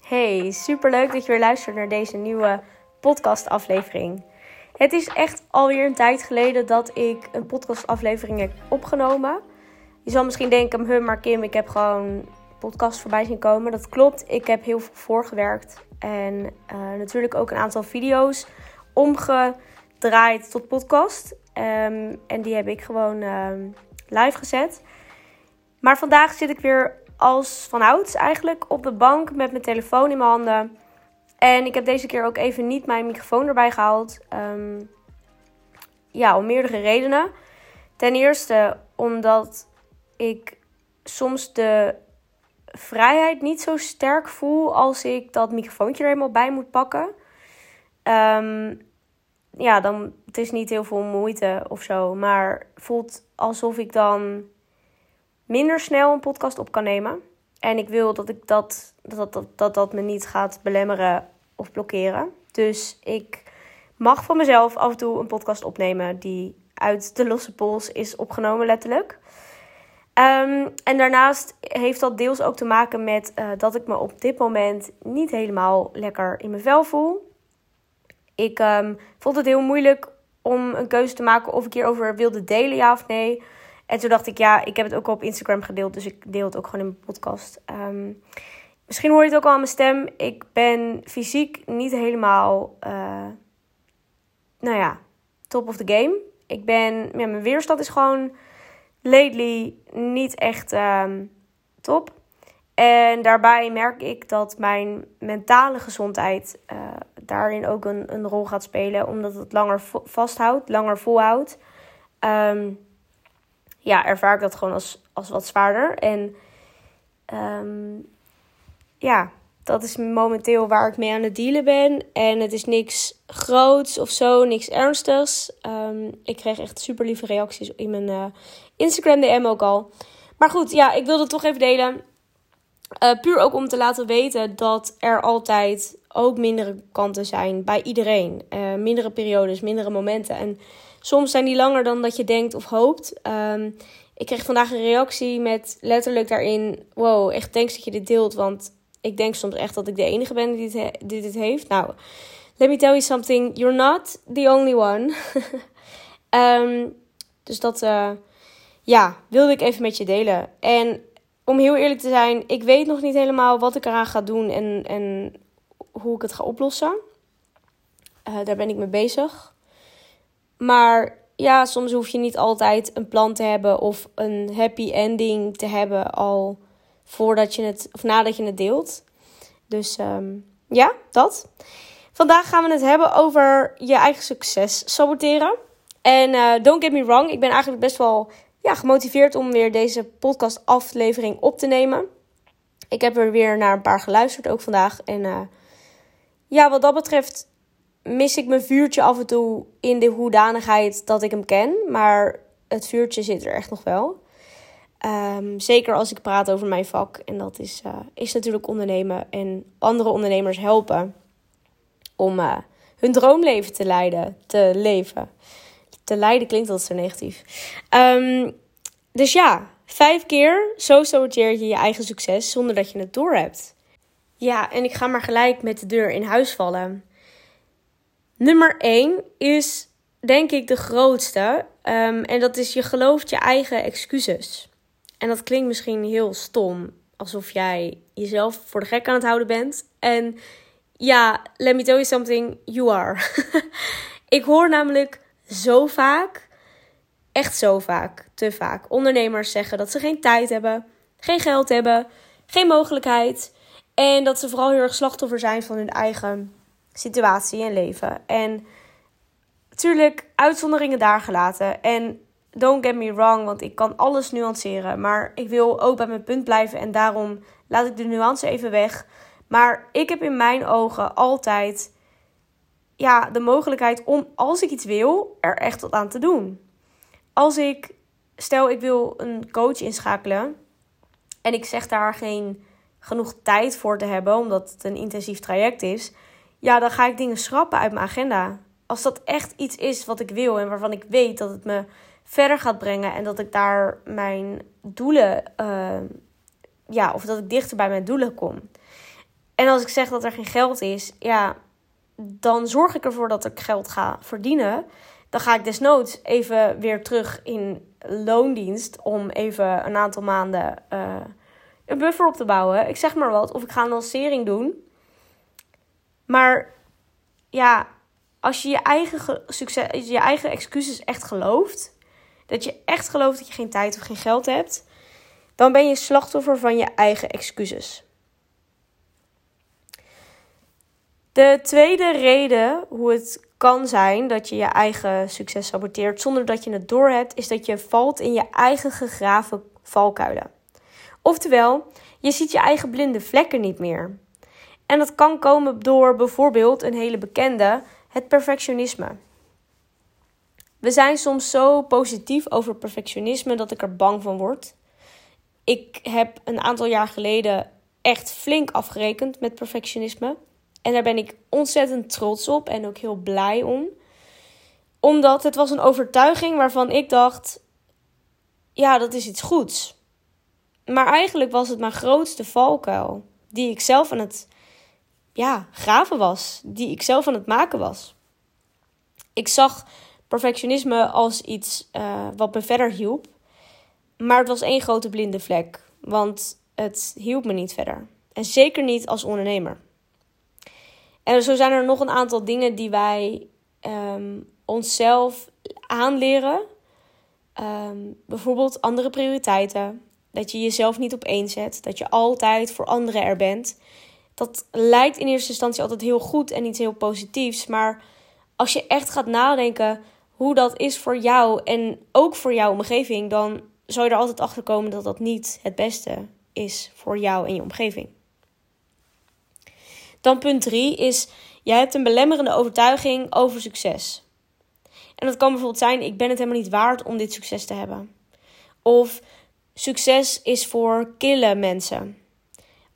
Hey, superleuk dat je weer luistert naar deze nieuwe podcastaflevering. Het is echt alweer een tijd geleden dat ik een podcastaflevering heb opgenomen. Je zal misschien denken, huh, maar Kim, ik heb gewoon podcast voorbij zien komen. Dat klopt, ik heb heel veel voorgewerkt. En uh, natuurlijk ook een aantal video's omgedraaid tot podcast. Um, en die heb ik gewoon um, live gezet. Maar vandaag zit ik weer als vanouds eigenlijk op de bank met mijn telefoon in mijn handen. En ik heb deze keer ook even niet mijn microfoon erbij gehaald. Um, ja, om meerdere redenen. Ten eerste omdat ik soms de vrijheid niet zo sterk voel als ik dat microfoontje er helemaal bij moet pakken. Um, ja, dan het is niet heel veel moeite of zo, maar voelt alsof ik dan minder snel een podcast op kan nemen. En ik wil dat ik dat, dat, dat, dat, dat me niet gaat belemmeren of blokkeren. Dus ik mag van mezelf af en toe een podcast opnemen die uit de losse pols is opgenomen, letterlijk. Um, en daarnaast heeft dat deels ook te maken met uh, dat ik me op dit moment niet helemaal lekker in mijn vel voel. Ik um, vond het heel moeilijk om een keuze te maken of ik hierover wilde delen, ja of nee. En toen dacht ik, ja, ik heb het ook al op Instagram gedeeld, dus ik deel het ook gewoon in mijn podcast. Um, misschien hoor je het ook al aan mijn stem. Ik ben fysiek niet helemaal, uh, nou ja, top of the game. Ik ben, ja, mijn weerstand is gewoon lately niet echt um, top. En daarbij merk ik dat mijn mentale gezondheid uh, daarin ook een, een rol gaat spelen, omdat het langer vasthoudt, langer volhoudt. Um, ja, ervaar ik dat gewoon als, als wat zwaarder. En um, ja, dat is momenteel waar ik mee aan het dealen ben. En het is niks groots of zo, niks ernstigs. Um, ik kreeg echt super lieve reacties in mijn uh, Instagram DM ook al. Maar goed, ja, ik wilde het toch even delen. Uh, puur ook om te laten weten dat er altijd ook mindere kanten zijn bij iedereen. Uh, mindere periodes, mindere momenten. En soms zijn die langer dan dat je denkt of hoopt. Um, ik kreeg vandaag een reactie met letterlijk daarin: Wow, echt thanks dat je dit deelt. Want ik denk soms echt dat ik de enige ben die dit, dit heeft. Nou, let me tell you something. You're not the only one. um, dus dat, uh, ja, wilde ik even met je delen. En om heel eerlijk te zijn, ik weet nog niet helemaal wat ik eraan ga doen en, en hoe ik het ga oplossen. Uh, daar ben ik mee bezig. Maar ja, soms hoef je niet altijd een plan te hebben of een happy ending te hebben al voordat je het of nadat je het deelt. Dus um, ja, dat. Vandaag gaan we het hebben over je eigen succes saboteren. En uh, don't get me wrong, ik ben eigenlijk best wel ja, gemotiveerd om weer deze podcast aflevering op te nemen. Ik heb er weer naar een paar geluisterd ook vandaag. En uh, ja, wat dat betreft mis ik mijn vuurtje af en toe in de hoedanigheid dat ik hem ken. Maar het vuurtje zit er echt nog wel. Um, zeker als ik praat over mijn vak. En dat is, uh, is natuurlijk ondernemen en andere ondernemers helpen om uh, hun droomleven te leiden, te leven. Te leiden klinkt altijd zo negatief. Um, dus ja, vijf keer zo saboteer je je eigen succes zonder dat je het doorhebt. Ja, en ik ga maar gelijk met de deur in huis vallen. Nummer 1 is denk ik de grootste. Um, en dat is je gelooft je eigen excuses. En dat klinkt misschien heel stom. Alsof jij jezelf voor de gek aan het houden bent. En ja, let me tell you something, you are. ik hoor namelijk zo vaak, echt zo vaak, te vaak, ondernemers zeggen dat ze geen tijd hebben, geen geld hebben, geen mogelijkheid. En dat ze vooral heel erg slachtoffer zijn van hun eigen situatie en leven. En natuurlijk, uitzonderingen daar gelaten. En don't get me wrong, want ik kan alles nuanceren. Maar ik wil ook bij mijn punt blijven en daarom laat ik de nuance even weg. Maar ik heb in mijn ogen altijd ja, de mogelijkheid om, als ik iets wil, er echt wat aan te doen. Als ik, stel ik wil een coach inschakelen en ik zeg daar geen genoeg tijd voor te hebben, omdat het een intensief traject is, ja, dan ga ik dingen schrappen uit mijn agenda. Als dat echt iets is wat ik wil en waarvan ik weet dat het me verder gaat brengen en dat ik daar mijn doelen uh, ja, of dat ik dichter bij mijn doelen kom. En als ik zeg dat er geen geld is, ja, dan zorg ik ervoor dat ik geld ga verdienen. Dan ga ik desnoods even weer terug in loondienst om even een aantal maanden uh, een buffer op te bouwen. Ik zeg maar wat. Of ik ga een lancering doen. Maar ja, als je je eigen, succes, je eigen excuses echt gelooft, dat je echt gelooft dat je geen tijd of geen geld hebt, dan ben je slachtoffer van je eigen excuses. De tweede reden hoe het kan zijn dat je je eigen succes saboteert zonder dat je het doorhebt, is dat je valt in je eigen gegraven valkuilen. Oftewel, je ziet je eigen blinde vlekken niet meer. En dat kan komen door bijvoorbeeld een hele bekende, het perfectionisme. We zijn soms zo positief over perfectionisme dat ik er bang van word. Ik heb een aantal jaar geleden echt flink afgerekend met perfectionisme. En daar ben ik ontzettend trots op en ook heel blij om. Omdat het was een overtuiging waarvan ik dacht: ja, dat is iets goeds. Maar eigenlijk was het mijn grootste valkuil. Die ik zelf aan het ja, graven was. Die ik zelf aan het maken was. Ik zag perfectionisme als iets uh, wat me verder hielp. Maar het was één grote blinde vlek. Want het hielp me niet verder. En zeker niet als ondernemer. En zo zijn er nog een aantal dingen die wij um, onszelf aanleren. Um, bijvoorbeeld andere prioriteiten. Dat je jezelf niet op één zet. Dat je altijd voor anderen er bent. Dat lijkt in eerste instantie altijd heel goed en iets heel positiefs. Maar als je echt gaat nadenken hoe dat is voor jou en ook voor jouw omgeving, dan zou je er altijd achter komen dat dat niet het beste is voor jou en je omgeving. Dan punt 3 is: jij hebt een belemmerende overtuiging over succes. En dat kan bijvoorbeeld zijn: ik ben het helemaal niet waard om dit succes te hebben. Of succes is voor kille mensen.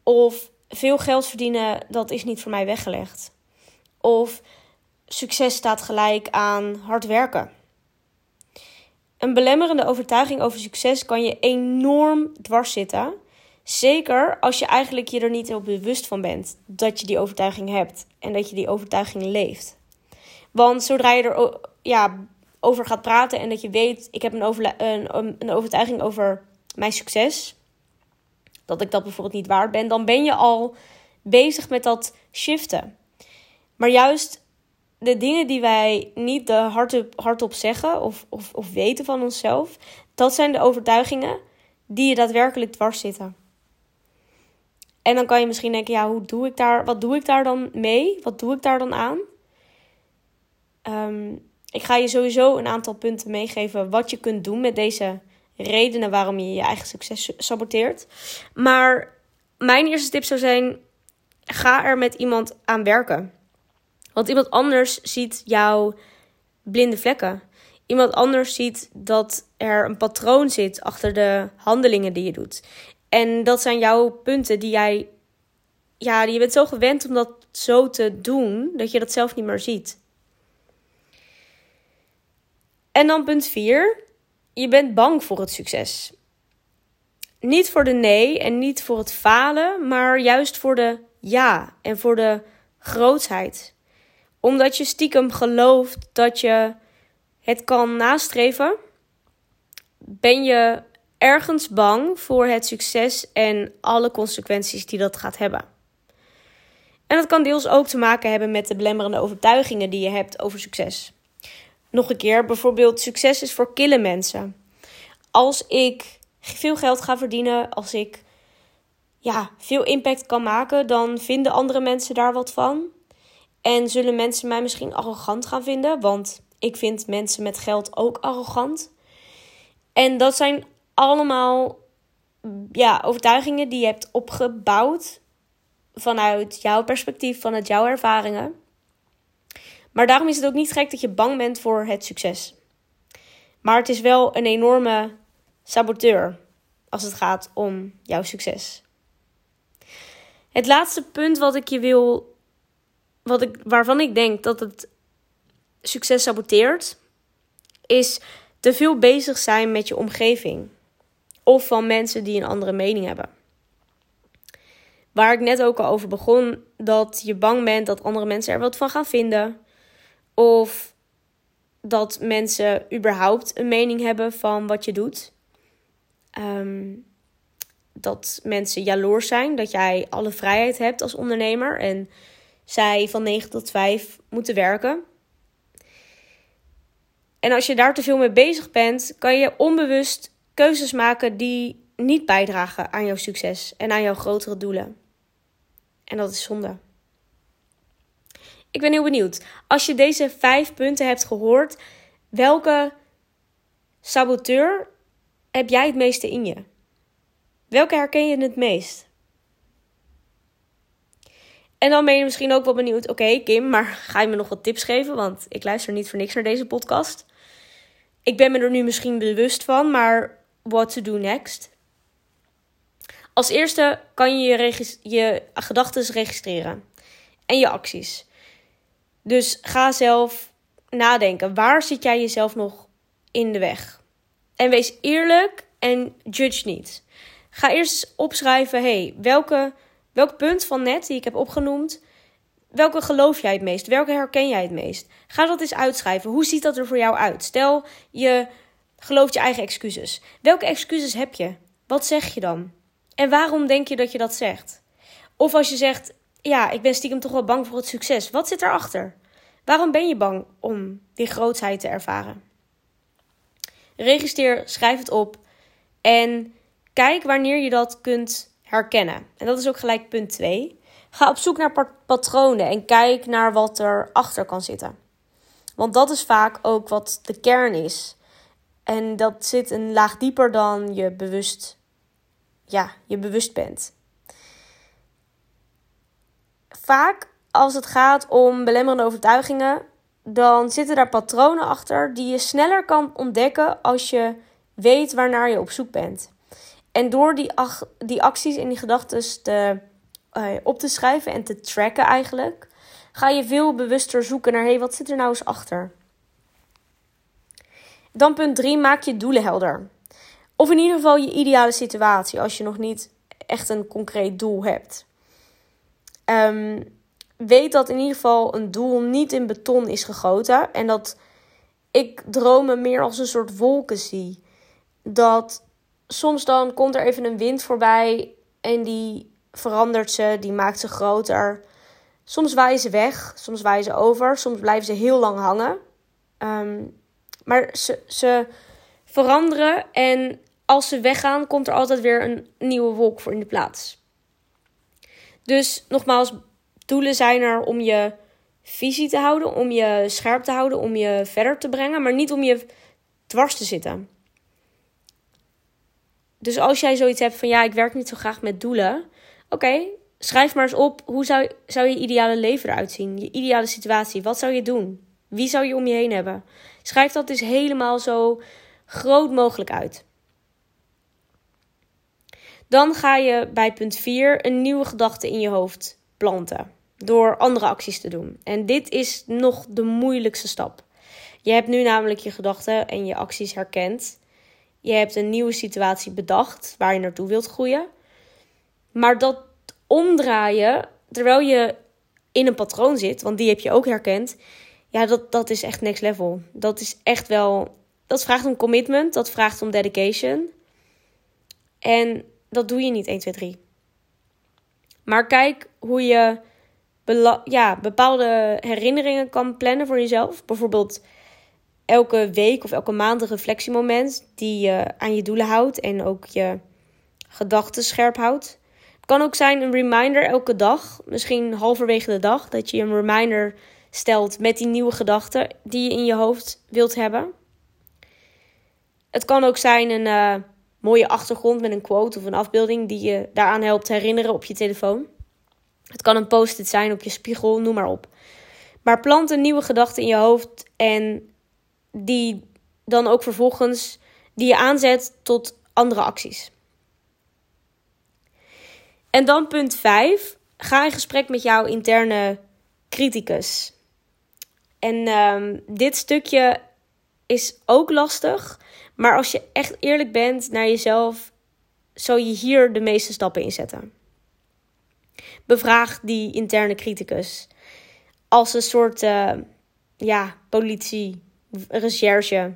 Of veel geld verdienen, dat is niet voor mij weggelegd. Of succes staat gelijk aan hard werken. Een belemmerende overtuiging over succes kan je enorm dwars zitten. Zeker als je eigenlijk je er niet heel bewust van bent dat je die overtuiging hebt en dat je die overtuiging leeft. Want zodra je er ja, over gaat praten en dat je weet, ik heb een, een, een overtuiging over mijn succes, dat ik dat bijvoorbeeld niet waard ben, dan ben je al bezig met dat shiften. Maar juist de dingen die wij niet de hardop, hardop zeggen of, of, of weten van onszelf, dat zijn de overtuigingen die je daadwerkelijk dwars zitten. En dan kan je misschien denken, ja, hoe doe ik daar, wat doe ik daar dan mee? Wat doe ik daar dan aan? Um, ik ga je sowieso een aantal punten meegeven wat je kunt doen met deze redenen waarom je je eigen succes saboteert. Maar mijn eerste tip zou zijn: ga er met iemand aan werken. Want iemand anders ziet jouw blinde vlekken. Iemand anders ziet dat er een patroon zit achter de handelingen die je doet. En dat zijn jouw punten die jij. Ja, je bent zo gewend om dat zo te doen dat je dat zelf niet meer ziet. En dan punt 4. Je bent bang voor het succes. Niet voor de nee en niet voor het falen, maar juist voor de ja en voor de grootsheid. Omdat je stiekem gelooft dat je het kan nastreven, ben je ergens bang voor het succes en alle consequenties die dat gaat hebben. En dat kan deels ook te maken hebben met de belemmerende overtuigingen die je hebt over succes. Nog een keer, bijvoorbeeld, succes is voor kille mensen. Als ik veel geld ga verdienen, als ik ja, veel impact kan maken, dan vinden andere mensen daar wat van. En zullen mensen mij misschien arrogant gaan vinden, want ik vind mensen met geld ook arrogant. En dat zijn allemaal ja, overtuigingen die je hebt opgebouwd vanuit jouw perspectief, vanuit jouw ervaringen. Maar daarom is het ook niet gek dat je bang bent voor het succes. Maar het is wel een enorme saboteur als het gaat om jouw succes. Het laatste punt wat ik je wil, wat ik, waarvan ik denk dat het succes saboteert, is te veel bezig zijn met je omgeving of van mensen die een andere mening hebben. Waar ik net ook al over begon, dat je bang bent dat andere mensen er wat van gaan vinden. Of dat mensen überhaupt een mening hebben van wat je doet. Ehm, dat mensen jaloers zijn dat jij alle vrijheid hebt als ondernemer en zij van 9 tot 5 moeten werken. En als je daar te veel mee bezig bent, kan je onbewust keuzes maken die niet bijdragen aan jouw succes en aan jouw grotere doelen. En dat is zonde. Ik ben heel benieuwd. Als je deze vijf punten hebt gehoord, welke saboteur heb jij het meeste in je? Welke herken je het meest? En dan ben je misschien ook wel benieuwd: oké, Kim, maar ga je me nog wat tips geven? Want ik luister niet voor niks naar deze podcast. Ik ben me er nu misschien bewust van, maar what to do next? Als eerste kan je je, je gedachten registreren en je acties. Dus ga zelf nadenken. Waar zit jij jezelf nog in de weg? En wees eerlijk en judge niet. Ga eerst opschrijven: hey, welke, welk punt van net die ik heb opgenoemd, welke geloof jij het meest? Welke herken jij het meest? Ga dat eens uitschrijven. Hoe ziet dat er voor jou uit? Stel je gelooft je eigen excuses. Welke excuses heb je? Wat zeg je dan? En waarom denk je dat je dat zegt? Of als je zegt: ja, ik ben stiekem toch wel bang voor het succes. Wat zit erachter? Waarom ben je bang om die grootheid te ervaren? Registreer, schrijf het op en kijk wanneer je dat kunt herkennen. En dat is ook gelijk punt 2. Ga op zoek naar patronen en kijk naar wat erachter kan zitten. Want dat is vaak ook wat de kern is. En dat zit een laag dieper dan je bewust, ja, je bewust bent. Vaak als het gaat om belemmerende overtuigingen, dan zitten daar patronen achter die je sneller kan ontdekken als je weet waarnaar je op zoek bent. En door die, die acties en die gedachten te, uh, op te schrijven en te tracken eigenlijk, ga je veel bewuster zoeken naar hey, wat zit er nou eens achter? Dan punt 3, maak je doelen helder. Of in ieder geval je ideale situatie als je nog niet echt een concreet doel hebt. Um, weet dat in ieder geval een doel niet in beton is gegoten. En dat ik dromen meer als een soort wolken zie. Dat soms dan komt er even een wind voorbij en die verandert ze, die maakt ze groter. Soms waaien ze weg, soms waaien ze over, soms blijven ze heel lang hangen. Ehm, maar ze, ze veranderen en als ze weggaan, komt er altijd weer een nieuwe wolk voor in de plaats. Dus nogmaals, Doelen zijn er om je visie te houden, om je scherp te houden, om je verder te brengen, maar niet om je dwars te zitten. Dus als jij zoiets hebt van ja, ik werk niet zo graag met doelen. Oké, schrijf maar eens op hoe zou, zou je ideale leven eruit zien? Je ideale situatie. Wat zou je doen? Wie zou je om je heen hebben? Schrijf dat dus helemaal zo groot mogelijk uit. Dan ga je bij punt 4 een nieuwe gedachte in je hoofd planten door andere acties te doen. En dit is nog de moeilijkste stap. Je hebt nu namelijk je gedachten en je acties herkend. Je hebt een nieuwe situatie bedacht waar je naartoe wilt groeien. Maar dat omdraaien terwijl je in een patroon zit, want die heb je ook herkend. Ja, dat, dat is echt next level. Dat is echt wel. Dat vraagt om commitment, dat vraagt om dedication. En dat doe je niet 1, 2, 3. Maar kijk hoe je ja, bepaalde herinneringen kan plannen voor jezelf. Bijvoorbeeld elke week of elke maand een reflectiemoment die je aan je doelen houdt en ook je gedachten scherp houdt. Het kan ook zijn een reminder elke dag, misschien halverwege de dag, dat je een reminder stelt met die nieuwe gedachten die je in je hoofd wilt hebben. Het kan ook zijn een uh, mooie achtergrond met een quote of een afbeelding die je daaraan helpt herinneren op je telefoon. Het kan een post-it zijn op je spiegel, noem maar op. Maar plant een nieuwe gedachte in je hoofd en die dan ook vervolgens die je aanzet tot andere acties. En dan punt 5. Ga in gesprek met jouw interne criticus. En um, dit stukje is ook lastig. Maar als je echt eerlijk bent naar jezelf, zou je hier de meeste stappen in zetten. Bevraag die interne criticus. Als een soort uh, ja, politie, recherche.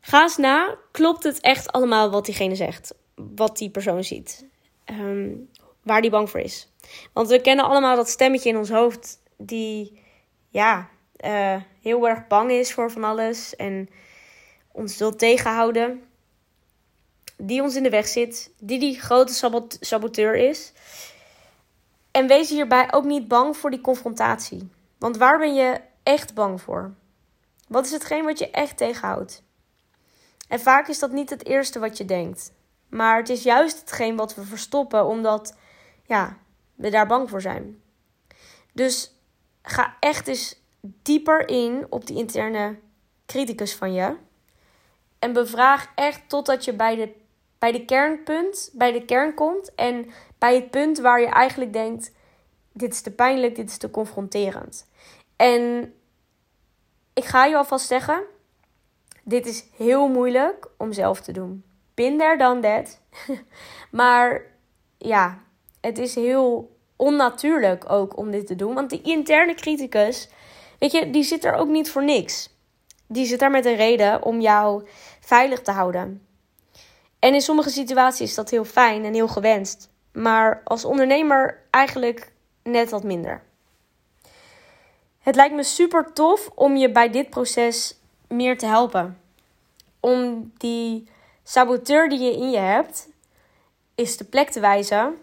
Ga eens na, klopt het echt allemaal wat diegene zegt? Wat die persoon ziet? Um, waar die bang voor is. Want we kennen allemaal dat stemmetje in ons hoofd die ja, uh, heel erg bang is voor van alles en ons wil tegenhouden. Die ons in de weg zit, die die grote saboteur is. En wees hierbij ook niet bang voor die confrontatie. Want waar ben je echt bang voor? Wat is hetgeen wat je echt tegenhoudt? En vaak is dat niet het eerste wat je denkt. Maar het is juist hetgeen wat we verstoppen omdat ja, we daar bang voor zijn. Dus ga echt eens dieper in op die interne criticus van je. En bevraag echt totdat je bij de, bij de kernpunt, bij de kern komt. En bij het punt waar je eigenlijk denkt: dit is te pijnlijk, dit is te confronterend. En ik ga je alvast zeggen: dit is heel moeilijk om zelf te doen. Bin there, done that. maar ja, het is heel onnatuurlijk ook om dit te doen. Want die interne criticus, weet je, die zit er ook niet voor niks. Die zit daar met een reden om jou veilig te houden. En in sommige situaties is dat heel fijn en heel gewenst. Maar als ondernemer eigenlijk net wat minder. Het lijkt me super tof om je bij dit proces meer te helpen. Om die saboteur die je in je hebt, is de plek te wijzen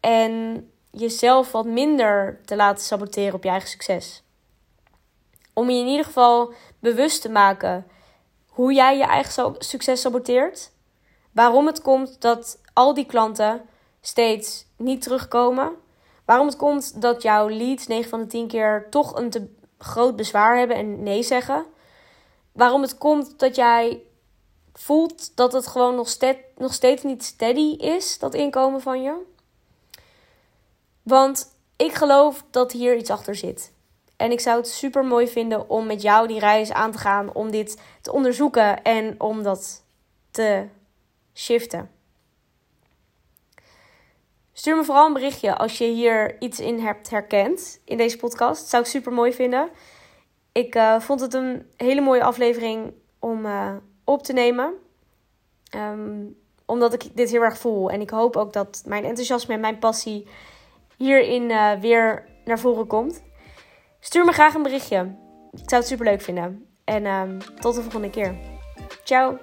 en jezelf wat minder te laten saboteren op je eigen succes. Om je in ieder geval bewust te maken hoe jij je eigen succes saboteert. Waarom het komt dat al die klanten steeds niet terugkomen. Waarom het komt dat jouw leads 9 van de 10 keer toch een te groot bezwaar hebben en nee zeggen. Waarom het komt dat jij voelt dat het gewoon nog, nog steeds niet steady is, dat inkomen van je. Want ik geloof dat hier iets achter zit. En ik zou het super mooi vinden om met jou die reis aan te gaan, om dit te onderzoeken en om dat te shiften. Stuur me vooral een berichtje als je hier iets in hebt herkend in deze podcast. Zou ik super mooi vinden. Ik uh, vond het een hele mooie aflevering om uh, op te nemen. Um, omdat ik dit heel erg voel. En ik hoop ook dat mijn enthousiasme en mijn passie hierin uh, weer naar voren komt. Stuur me graag een berichtje. Ik zou het super leuk vinden. En um, tot de volgende keer. Ciao.